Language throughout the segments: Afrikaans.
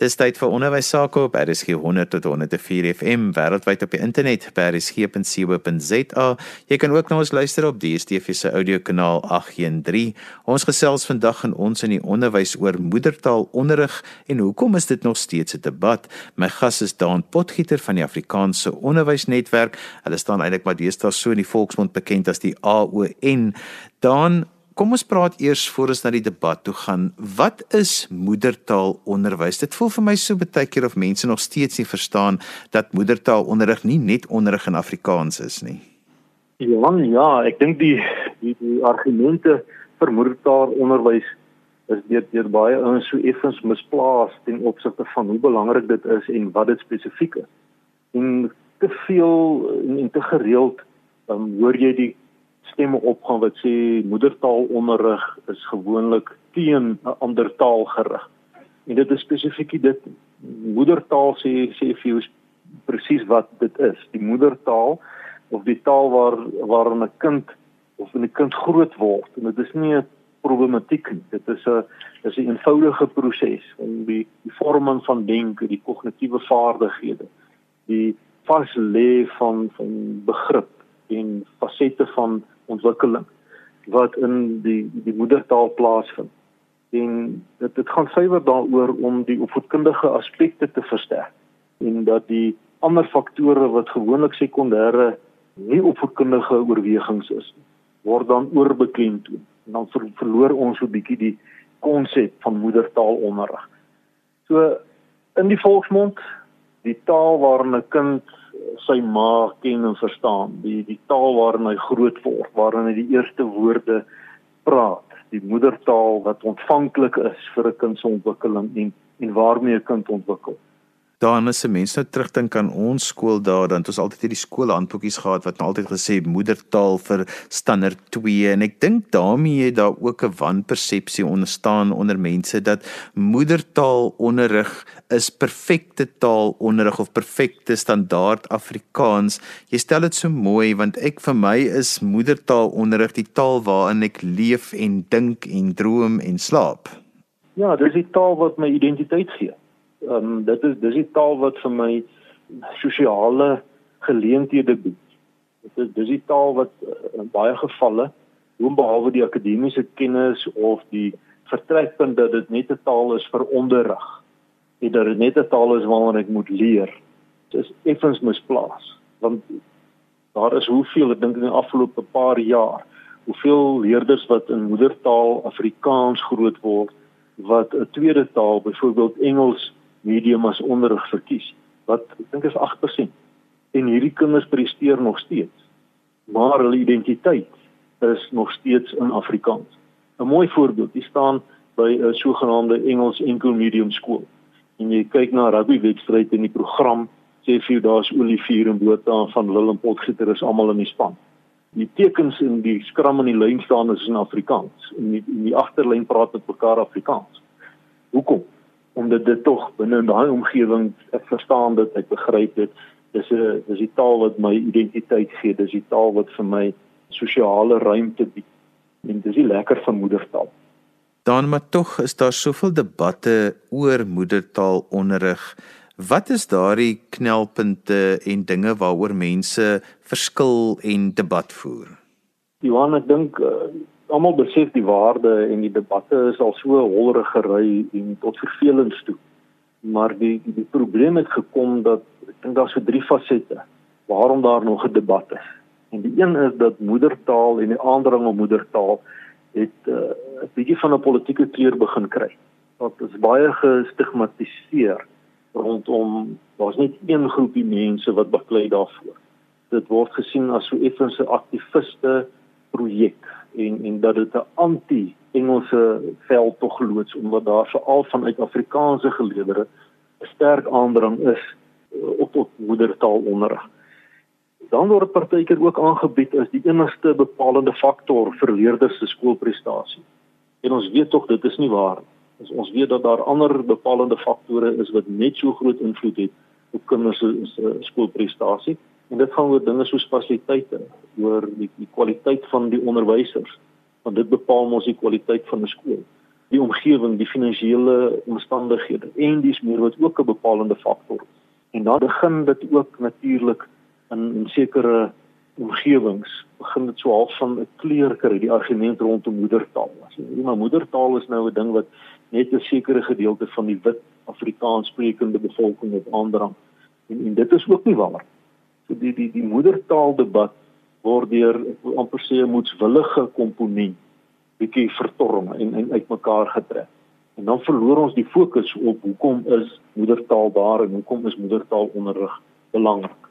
Dis tyd vir onderwys sake op RSG 100 tot 104 FM wêreldwyd op die internet by rsg.co.za. Jy kan ook na ons luister op DSTV se audiokanaal 813. Ons gesels vandag in ons in die onderwys oor moedertaalonderrig en hoekom is dit nog steeds 'n debat? My gas is Daan Potgieter van die Afrikaanse Onderwysnetwerk. Hulle staan eintlik maar deesdae so in die volksmond bekend as die AON. Daan Kom ons praat eers voor ons na die debat toe gaan. Wat is moedertaalonderwys? Dit voel vir my so baie keer of mense nog steeds nie verstaan dat moedertaalonderrig nie net onderrig in Afrikaans is nie. Ja, ja, ek dink die die die argumente vir moedertaalonderwys is deur deur baie ouens so effens misplaas ten opsigte van hoe belangrik dit is en wat dit spesifiek is. En te veel en, en te gereeld um, hoor jy die stemme opgaan wat sê moedertaalonderrig is gewoonlik teen 'n ander taal gerig. En dit is spesifiek dit moedertaal sê sê vir jou presies wat dit is. Die moedertaal of die taal waar waarin 'n kind of 'n kind groot word en dit is nie 'n problematiek nie. Dit is 'n dis 'n eenvoudige proses om die die vorming van denke, die kognitiewe vaardighede, die vas lê van van begrip en fasette van ontwikkeling wat in die die moedertaal plaasvind. En dit dit gaan suiwer daaroor om die opvoedkundige aspekte te versterk en dat die ander faktore wat gewoonlik sekondêre nie opvoedkundige oorwegings is word dan oorbeklemtoon. En dan ver, verloor ons so 'n bietjie die konsep van moedertaalonderrig. So in die volksmond, die taal waarin 'n kind sy ma ken en verstaan, die die taal waarin hy groot word, waarin hy die eerste woorde praat, die moedertaal wat ontvanklik is vir 'n kind se ontwikkeling en en waarmee 'n kind ontwikkel dan as 'n mens nou terugdink aan ons skool daar dan het ons altyd hierdie skoolhandboekies gehad wat nou altyd gesê moedertaal vir standaard 2 en ek dink daarmee het daar ook 'n wanpersepsie ontstaan onder mense dat moedertaal onderrig is perfekte taal onderrig of perfekte standaard Afrikaans. Jy stel dit so mooi want ek vir my is moedertaal onderrig die taal waarin ek leef en dink en droom en slaap. Ja, dis die taal wat my identiteit gee ehm um, dit is dis die taal wat vir my sosiale geleenthede bied. Dit is dis die taal wat in baie gevalle hoe behalwe die akademiese kennis of die vertrekpunt dat dit net 'n taal is vir onderrig en dat dit net 'n taal is waarna ek moet leer. Dit is effens misplaas want daar is hoeveel ek dink in die afgelope paar jaar hoeveel leerders wat in moedertaal Afrikaans groot word wat 'n tweede taal byvoorbeeld Engels medium as onderrig verkies wat ek dink is 8%. En hierdie kinders presteer nog steeds. Maar hulle identiteit is nog steeds in Afrikaans. 'n Mooi voorbeeld, jy staan by 'n sogenaamde Engels enkel medium skool en jy kyk na rugbywedstryd in die program sê vir jou daar's Olivier en Botha van Willem Potgieter is almal in die span. Die tekens in die skram in die lyn staan is in Afrikaans en die, die agterlyn praat met mekaar Afrikaans. Hoekom? Omdat dit tog binne daai omgewing ek verstaan dit ek begryp dit. Dis 'n dis die taal wat my identiteit gee dis die taal wat vir my sosiale ruimte bied. En dis die lekker van moedertaal. Dan maar tog is daar soveel debatte oor moedertaalonderrig wat is daardie knelpunte en dinge waaroor mense verskil en debat voer? Johan ek dink uh, almal besef die waarde en die debatte is al so holrigery en tot vervelings toe. Maar die die probleem het gekom dat ek dink daar's so drie fasette waarom daar nog 'n debat is. En die een is dat moedertaal en die aandring op moedertaal het uh, 'n uh, bietjie van 'n politieke kleur begin kry. Dit is baie gestigmatiseer rondom daar's net een groepie mense wat baklei daarvoor. Dit word gesien as so effens 'n aktiviste projek en en dat dit 'n anti-Engelse veld tog loods omdat daar veral vanuit Afrikaanse geleerdere 'n sterk aandrang is uh, op tot moedertaalonderrig. Dan word dit partykeer ook aangebied as die enigste bepalende faktor vir leerders se skoolprestasie. En ons weet tog dit is nie waar nie. Ons ons weet dat daar ander bepalende faktore is wat net so groot invloed het op kinders se skoolprestasie en dit gaan oor dinge soos fasiliteite, oor die, die kwaliteit van die onderwysers, want dit bepaal mos die kwaliteit van 'n skool. die omgewing, die finansiële omstandighede en dis meer wat ook 'n bepalende faktor is. En dan begin dit ook natuurlik in, in sekere omgewings begin dit so half van 'n kleur kry die argument rondom moedertaal. As jy maar moedertaal is nou 'n ding wat net 'n sekere gedeelte van die wit Afrikaans sprekende bevolking op aandrang. En en dit is ook nie waar. So die die die moedertaal debat word deur amper sê 'n moetswillige komponent bietjie vertorm en en uitmekaar getrek. En dan verloor ons die fokus op hoekom is moedertaal daar en hoekom is moedertaalonderrig belangrik.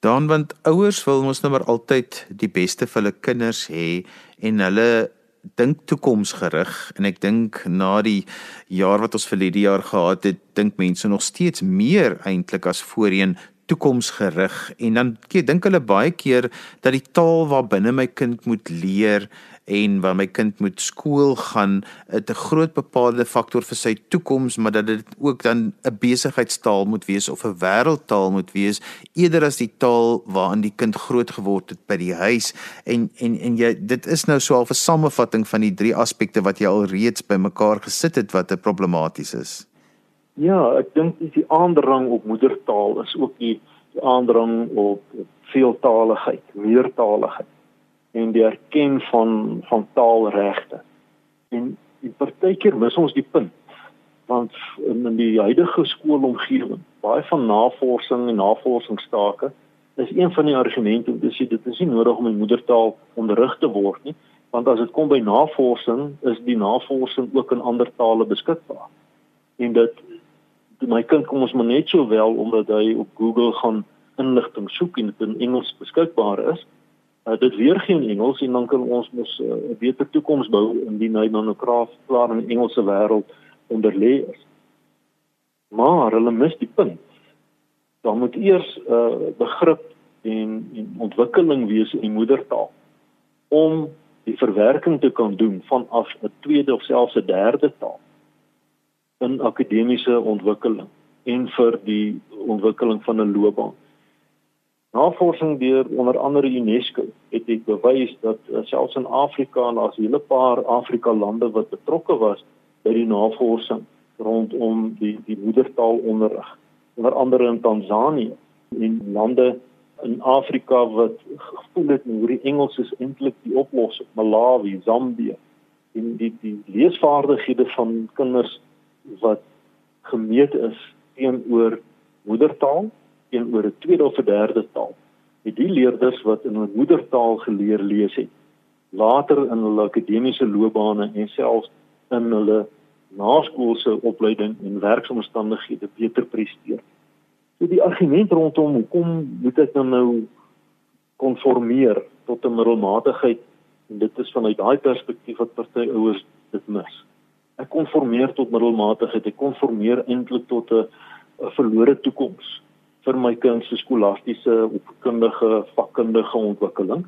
Dan want ouers wil mos nou maar altyd die beste vir hulle kinders hê en hulle dink toekomsgerig en ek dink na die jaar wat ons vir hierdie jaar gehad het, dink mense nog steeds meer eintlik as voorheen toekomsgerig en dan dink hulle baie keer dat die taal waar binne my kind moet leer en waar my kind moet skool gaan 'n groot bepaalde faktor vir sy toekoms, maar dat dit ook dan 'n besigheidstaal moet wees of 'n wêreldtaal moet wees eerder as die taal waarin die kind groot geword het by die huis en en en jy dit is nou so 'n samevatting van die drie aspekte wat jy al reeds bymekaar gesit het wat 'n problematies is. Ja, ek dink dis die aandrang op moedertaal is ook die, die aandrang op veeltaligheid, meertaligheid en die erken van van taalregte. En die partykeer mis ons die punt want in, in die huidige skoolomgewing, baie van navorsing en navorsingstake is een van die argumente om te sê dit is nie nodig om in moedertaal onderrig te word nie, want as dit kom by navorsing, is die navorsing ook in ander tale beskikbaar. En dit my kind kom ons maar net so wel omdat hy op Google gaan inligting soek en dit in Engels beskikbaar is, uh, dit weer geen Engels en dan kan ons mos eh, 'n uh, beter toekoms bou indien hy dan 'n kraaf klaar in die Engelse wêreld onderlê is. Maar hulle mis die punt. Daar moet eers 'n uh, begrip en, en ontwikkeling wees in die moedertaal om die verwerking te kan doen vanaf 'n tweede of selfs 'n derde taal in akademiese ontwikkeling en vir die ontwikkeling van 'n loopbaan. Navorsing deur onder andere UNESCO het dit bewys dat uh, selfs in Afrika en daar's 'n hele paar Afrika lande wat betrokke was by die navorsing rondom die die moedertaalonderrig. Onder andere in Tansanië en lande in Afrika wat gevoel het hoe die Engels is eintlik die oplossing, Malawi, Zambië en die die leesvaardighede van kinders wat gemeet is teenoor moedertaal teenoor 'n tweede of 'n derde taal. Het die leerders wat in 'n moedertaal geleer lees het, later in hulle akademiese loopbane en selfs in hulle naskoolse opleiding en werksomstandighede beter presteer. So die argument rondom hoekom moet ek dan nou konformeer tot 'n middelmatigheid en dit is vanuit daai perspektief wat party ouers dit mis. Ek konformeer tot middelmatigheid, ek konformeer eintlik tot 'n verlore toekoms vir my kind se skolastiese opvoedkundige vakkundige ontwikkeling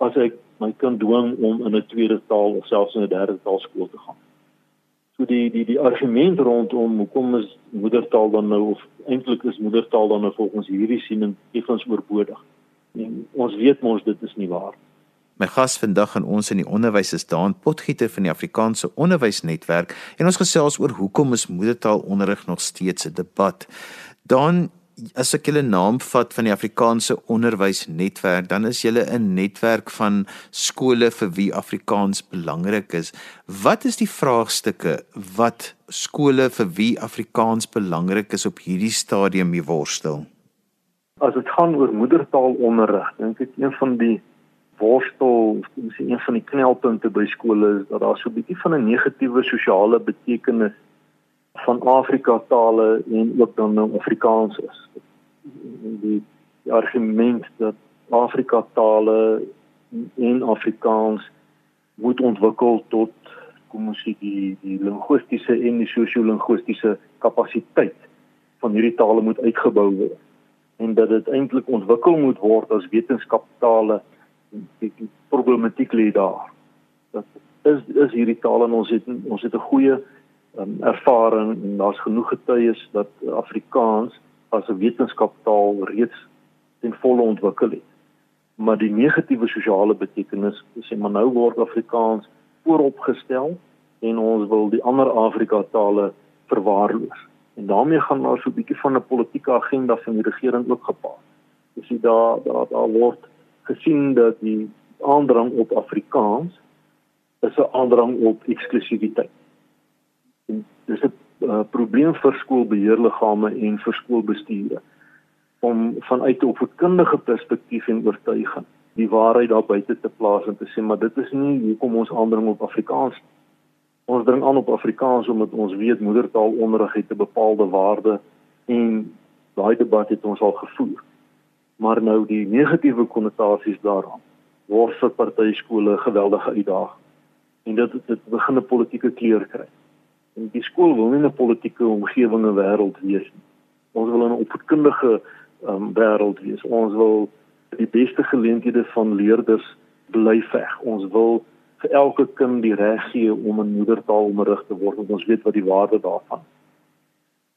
as ek my kind dwing om in 'n tweede taal of selfs in 'n derde taal skool te gaan. So die die die argument rondom hoekom is moedertaal dan nou of eintlik is moedertaal dan nou volgens hierdie siening effens oorbodig. En ons weet mos dit is nie waar. My gas vandag aan ons in die onderwys is Daan Potgieter van die Afrikaanse Onderwysnetwerk en ons gesels oor hoekom is moedertaalonderrig nog steeds 'n debat. Daan as ek julle naam vat van die Afrikaanse onderwysnetwerk, dan is julle 'n netwerk van skole vir wie Afrikaans belangrik is. Wat is die vraagstukke wat skole vir wie Afrikaans belangrik is op hierdie stadium mee worstel? As dit gaan oor moedertaalonderrig, dink ek een van die worstel, miskien een van die knelpunte by skole is dat daar so 'n bietjie van 'n negatiewe sosiale betekenis van Afrika tale en ook dan nou Afrikaans is. Die, die argument dat Afrika tale en Afrikaans moet ontwikkel tot kom ons sê die die linguistiese en die sosio-linguistiese kapasiteit van hierdie tale moet uitgebou word en dat dit eintlik ontwikkel moet word as wetenskaptale die, problematiek lê daar. Dat is is hierdie tale en ons het ons het 'n goeie um, ervaring en daar's genoeg getuies dat Afrikaans as 'n wetenskaptaal reeds ten volle ontwikkel het. Maar die negatiewe sosiale betekenis, sê maar nou word Afrikaans vooropgestel en ons wil die ander Afrika tale verwaarloos. En daarmee gaan daar so 'n bietjie van 'n politieke agenda van die regering ook gepaard. Dis jy daar daar daar word gesien dat die aandrang op Afrikaans is 'n aandrang op eksklusiwiteit. En dis 'n uh, probleem vir skoolbeheerliggame en vir skoolbestuure om vanuit 'n opvoedkundige perspektief en oortuiging die waarheid daar buite te plaas en te sê maar dit is nie hoekom ons aandring op Afrikaans ons dring aan op Afrikaans omdat ons weet moedertaalonderrig het 'n bepaalde waarde en daai debat het ons al gevoer maar nou die negatiewe konnotasies daaraan word vir party skole geweldige uitdaging en dit dit begin 'n politieke kleur kry en die skool wil nie 'n politieke omgewing en wêreld wees nie ons wil 'n opvoedkundige um, wêreld wees. Ons wil die beste geleenthede van leerders bly veg. Ons wil vir elke kind die reg gee om 'n moedertaal onderrig te word. Ons weet wat die waarde daarvan.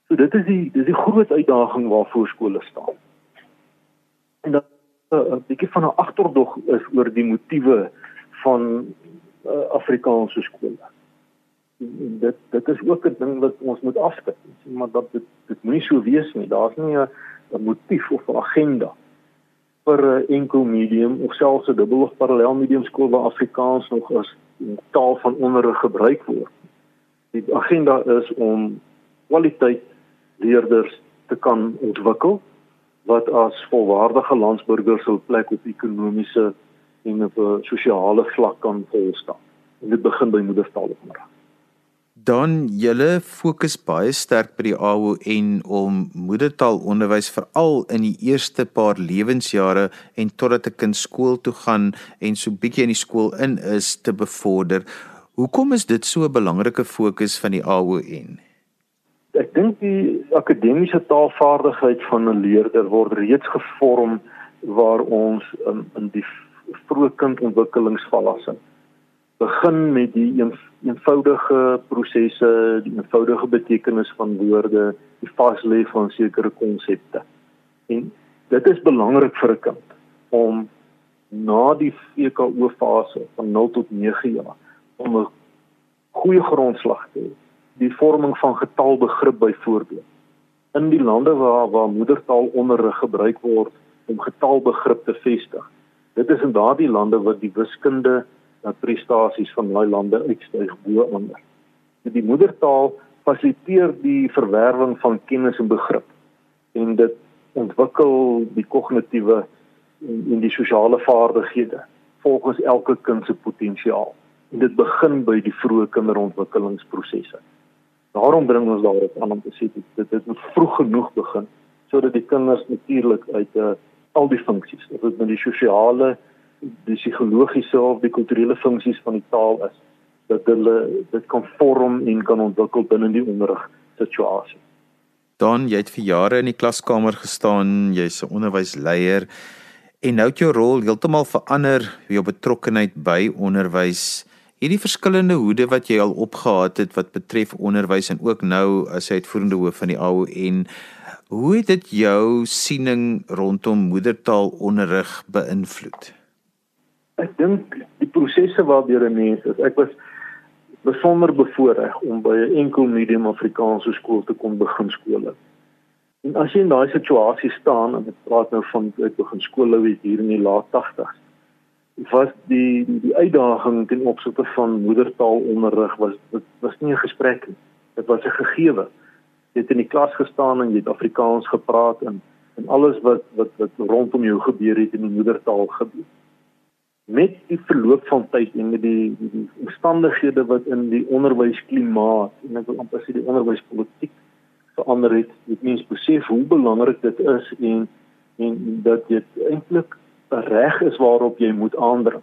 So dit is die dis die groot uitdaging waarvoor skole staan. En dat eh, 'n uh, bietjie van 'n agterdog is oor die motiewe van uh, Afrikaanse skole. En dit dit is ook 'n ding wat ons moet afskud. Maar dat dit dit moenie so wees nie. Daar's nie 'n motief of 'n agenda vir 'n enkel medium of selfs 'n dubbel of parallel medium skool waar Afrikaans nog as taal van onderrig gebruik word. Die agenda is om kwaliteit leerders te kan ontwikkel wat as volwaardige landsburgers hul plek op ekonomiese en op 'n sosiale vlak kan volstaan. En dit begin by moedertaalonderrig dan julle fokus baie sterk by die AON om moedertaalonderwys veral in die eerste paar lewensjare en totdat 'n kind skool toe gaan en so bietjie in die skool in is te bevorder. Hoekom is dit so 'n belangrike fokus van die AON? Ek dink die akademiese taalvaardigheid van 'n leerder word reeds gevorm waar ons um, in die vroeë kindontwikkelingsfase begin met die een, eenvoudige prosesse, die eenvoudige betekenis van woorde, die vaslê van sekere konsepte. En dit is belangrik vir 'n kind om na die VKO fase van 0 tot 9 jaar om 'n goeie grondslag te hê. Die vorming van getalbegrip byvoorbeeld. In die lande waar waar moedertaalonderrig gebruik word om getalbegrip te vestig. Dit is in daardie lande wat die wiskunde dat prestasies van daai lande uitstyg bo ander. Die moedertaal fasiliteer die verwerwing van kennis en begrip en dit ontwikkel die kognitiewe en, en die sosiale vaardighede volgens elke kind se potensiaal. En dit begin by die vroeë kinderontwikkelingsprosesse. Daarom dring ons daarop aan om te sê dit dit moet vroeg genoeg begin sodat die kinders natuurlik uit 'n uh, eh, al die funksies, of dit nou die sosiale die psigologiese of die kulturele funksies van die taal is dat hulle dit kan vorm en kan ontwikkel binne die onderrig situasie. Dan jy het vir jare in die klaskamer gestaan, jy's 'n onderwysleier en nou het jou rol heeltemal verander, jou betrokkeheid by onderwys. Hierdie verskillende hoede wat jy al opgehaat het wat betref onderwys en ook nou as uitvoerende hoof van die AON, hoe het dit jou siening rondom moedertaalonderrig beïnvloed? Ek dink die prosesse waardeur 'n mens is. Ek was besonder bevoordeel om by 'n enkel medium Afrikaanse skool te kon begin skool. En as jy in daai situasie staan en ek praat nou van ek begin skool hier in die laat 80s. Was die die, uitdaging ten opsigte van moedertaalonderrig was dit was nie 'n gesprek nie. Dit was 'n gegewe. Jy het in die klas gestaan en jy het Afrikaans gepraat en en alles wat wat wat rondom jou gebeur het in die moedertaal gebeur met die verloop van tyd en met die die, omstandighede wat in die onderwysklimaat en ek wil amper sê die onderwyspolitiek verander het, het mense besef hoe belangrik dit is en en dat dit eintlik reg is waarop jy moet aandring.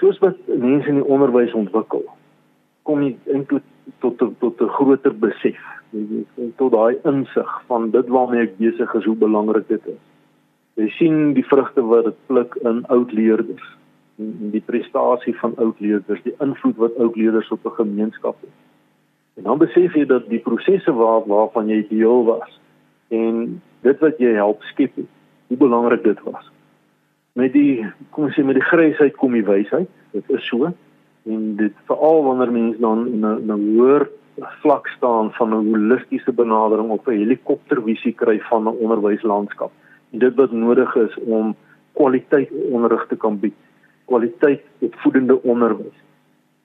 Soos wat mense in die onderwys ontwikkel, kom jy eintlik tot tot 'n groter besef tot daai insig van dit waarmee ek besig is, hoe belangrik dit is. Jy sien die vrugte wat dit pluk in oud leerders en die prestasie van oud leerders, die invloed wat oud leerders op 'n gemeenskap het. En dan besef jy dat die prosesse waar waarvan jy deel was en dit wat jy help skep, hoe belangrik dit was. Met die kom ons sê met die grysheid kom die wysheid, dit is so. En dit veral wanneer mense dan in 'n 'n hoër vlak staan van 'n holistiese benadering op 'n helikoptervisie kry van 'n onderwyslandskap. En dit wat nodig is om kwaliteit onderrig te kan bied, kwaliteit opvoedende onderwys.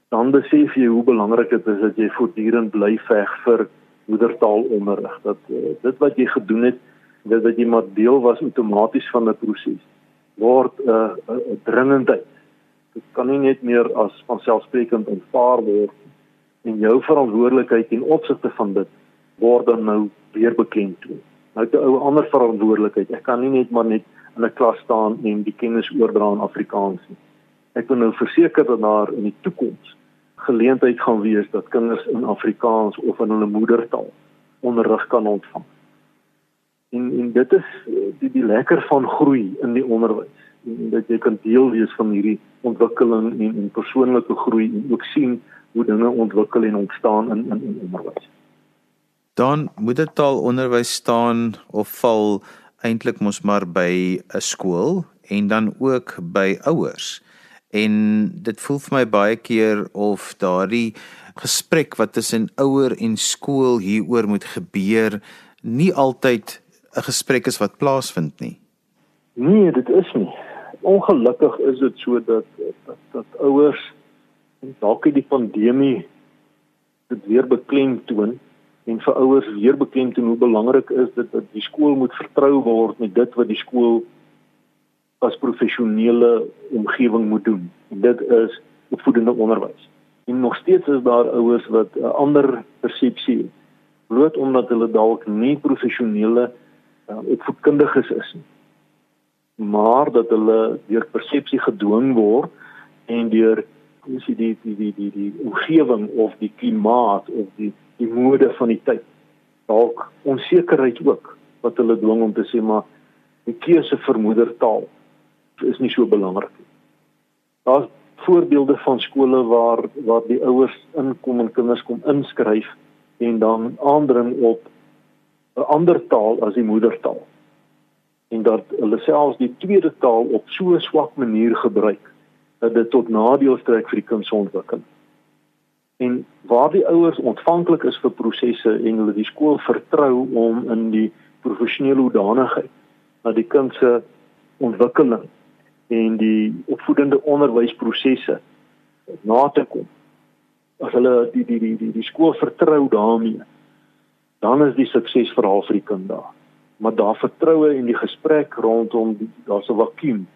Dan besef jy hoe belangrik dit is dat jy voortdurend bly veg vir moedertaalonderrig. Dat uh, dit wat jy gedoen het, dit wat jy maar deel was outomaties van 'n proses word 'n uh, 'n uh, dringendheid. Dit kan nie net meer as vanselfsprekend aanvaar word en jou verantwoordelikheid ten opsigte van dit word dan nou weer bekend toe. Nou 'n ou ander verantwoordelikheid. Ek kan nie net maar net in 'n klas staan en die kennis oordra in Afrikaans nie. Ek wil nou verseker dat daar in die toekoms geleentheid gaan wees dat kinders in Afrikaans of in hulle moedertaal onderrig kan ontvang. En en dit is die die lekker van groei in die onderwys. En dat jy kan deel wees van hierdie ontwikkeling en en persoonlike groei en ook sien hoe dinge ontwikkel en ontstaan in in, in onderwys. Dan moedertaalonderwys staan of val eintlik mos maar by 'n skool en dan ook by ouers en dit voel vir my baie keer of daardie gesprek wat tussen ouer en skool hieroor moet gebeur nie altyd 'n gesprek is wat plaasvind nie. Nee, dit is nie. Ongelukkig is dit so dat dat, dat ouers dalk die pandemie dit weer beklemtoon en vir ouers weer beklemtoon hoe belangrik is dit dat die skool moet vertrou word met dit wat die skool as professionele omgewing moet doen. En dit is opvoedende onderwys. En nog steeds is daar ouers wat 'n ander persepsie het. Bloot omdat hulle dalk nie professionele uh, opvoedkundiges is nie. Maar dat hulle deur persepsie gedwing word en deur hoe sê die die die die die omgewing of die klimaat of die die mode van die tyd dalk onsekerheid ook wat hulle dwing om te sê maar die keuse vir moedertaal is nie so belangrik nie. Daar's voorbeelde van skole waar waar die ouers inkom en kinders kom inskryf en dan aandring op 'n ander taal as die moedertaal. En dat hulle selfs die tweede taal op so 'n swak manier gebruik dat dit tot nadeel strek vir die kind se ontwikkeling. En waar die ouers ontvanklik is vir prosesse en hulle die skool vertrou om in die professionele hoedanigheid na die kind se ontwikkeling en die opvoedende onderwysprosesse na te kom. As hulle die die die die die skool vertrou daarmee, dan is die suksesverhaal vir die kind daar. Maar daar vertroue en die gesprek rondom daar's 'n vakuum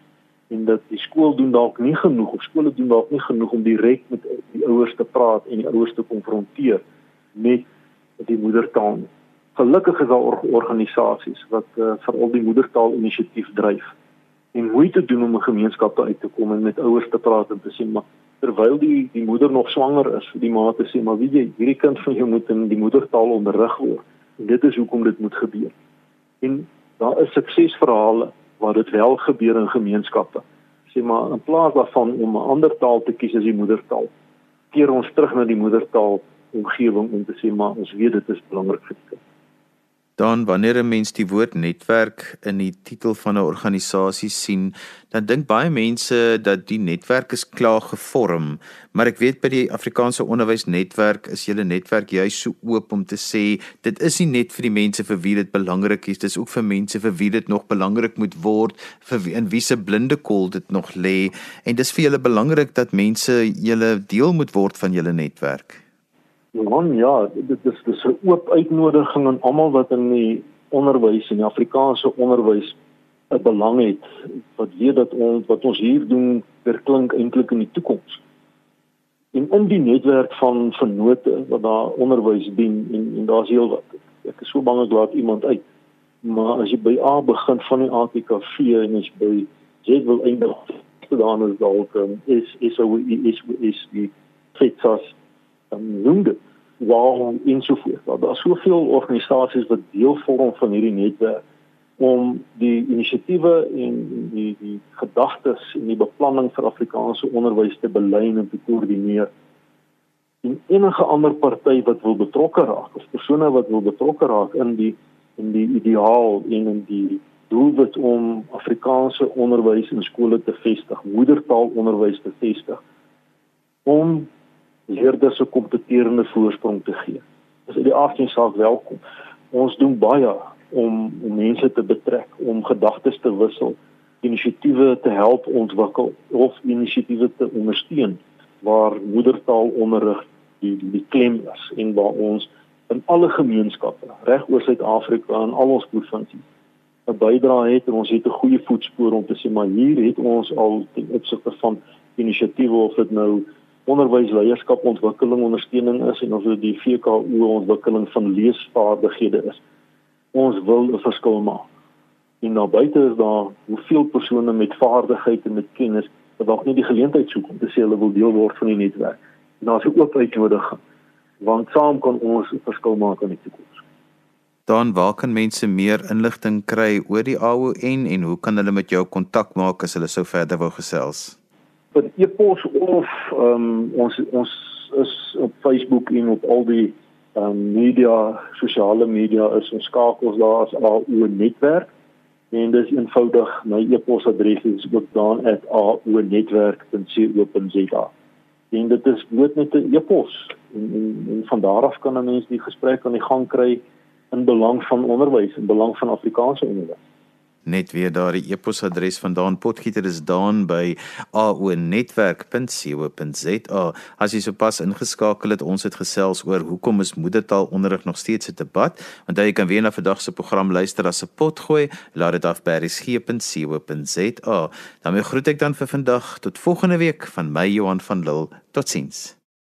en dat die skool doen dalk nie genoeg of skole doen dalk nie genoeg om direk met die ouers te praat en die ouers te konfronteer met die moedertaal. Gelukkig is daar organisasies wat uh, veral die moedertaal inisiatief dryf en moeite doen om 'n gemeenskap uit te kom en met ouers te praat en te sê maar terwyl die die moeder nog swanger is, die ma te sê maar weet jy, hierdie kind van jou moet in die moedertaal onderrig word. En dit is hoekom dit moet gebeur. En daar is suksesverhale waar dit wel gebeur in gemeenskappe. Sê maar in plaas daarvan om 'n ander taal te kies as die moedertaal, keer ons terug na die moedertaal omgewing om te sê maar ons weet dit is belangrik vir die kind. Dan wanneer 'n mens die woord netwerk in die titel van 'n organisasie sien, dan dink baie mense dat die netwerk is klaar gevorm, maar ek weet by die Afrikaanse Onderwysnetwerk is julle netwerk juis so oop om te sê dit is nie net vir die mense vir wie dit belangrik is, dis ook vir mense vir wie dit nog belangrik moet word, vir wie in wie se blinde kol dit nog lê en dis vir julle belangrik dat mense julle deel moet word van julle netwerk. Man, ja, dit is dis 'n oop uitnodiging aan almal wat in die onderwys en die Afrikaanse onderwys 'n belang het wat weet dat ons wat ons hier doen verklink eintlik in die toekoms. En in die netwerk van vennote wat daar onderwys dien en en daar's heel wat. Ek is so bang ek laat iemand uit. Maar as jy by A begin van die ATKV en as jy by Z wil eindig, dan is dalk um, is is so is is die fitsas um, noem dit waarom en so voort. Daar daar's soveel organisasies wat deel vorm van hierdie netwerk om die inisiatiewe en die die gedagtes en die beplanning vir Afrikaanse onderwys te belyn en te koördineer. En enige ander party wat wil betrokke raak, of persone wat wil betrokke raak in die in die ideaal en in die doelwit om Afrikaanse onderwys in skole te vestig, moedertaalonderwys te vestig om leerders 'n kompeterende voorsprong te gee. Dis uit die aard van saak welkom. Ons doen baie om om mense te betrek, om gedagtes te wissel, inisiatiewe te help ontwikkel of inisiatiewe te ondersteun waar moedertaalonderrig die die klem is en waar ons in alle gemeenskappe reg oor Suid-Afrika en al ons provinsies 'n bydrae het en ons het 'n goeie voetspoor om te sê maar hier het ons al ten opsigte van inisiatiewe of dit nou onderwys leierskap ontwikkeling ondersteuning is en of dit die VKO ontwikkeling van leesvaardighede is. Ons wil 'n verskil maak. En nou buite is daar hoeveel persone met vaardigheid en met kennis wat dalk nie die geleentheid soek om te sê hulle wil deel word van die netwerk. En daar's 'n oop uitnodiging want saam kan ons 'n verskil maak in die toekoms. Dan waar kan mense meer inligting kry oor die AON en hoe kan hulle met jou kontak maak as hulle sou verder wou gesels? Vir e-pos of um, ons ons is op Facebook en op al die um, media, sosiale media is ons skakels daar as AON netwerk. En dis eenvoudig my e-posadres is ook daar at aonetwerk.co.za en dit is bloot net 'n e-pos en, en, en van daar af kan 'n mens die gesprek aan die gang kry in belang van onderwys en belang van Afrikaanse onderwys net weer daardie e-posadres van Daan Potgieter is daan by aonetwerk.co.za. As jy sopas ingeskakel het, ons het gesels oor hoekom is moedertaalonderrig nog steeds 'n debat. Want jy kan weer na vandag se program luister as 'n pot gooi. Laat dit af by resgep.co.za. Dan groet ek dan vir vandag tot volgende week van my Johan van Lille. Totsiens.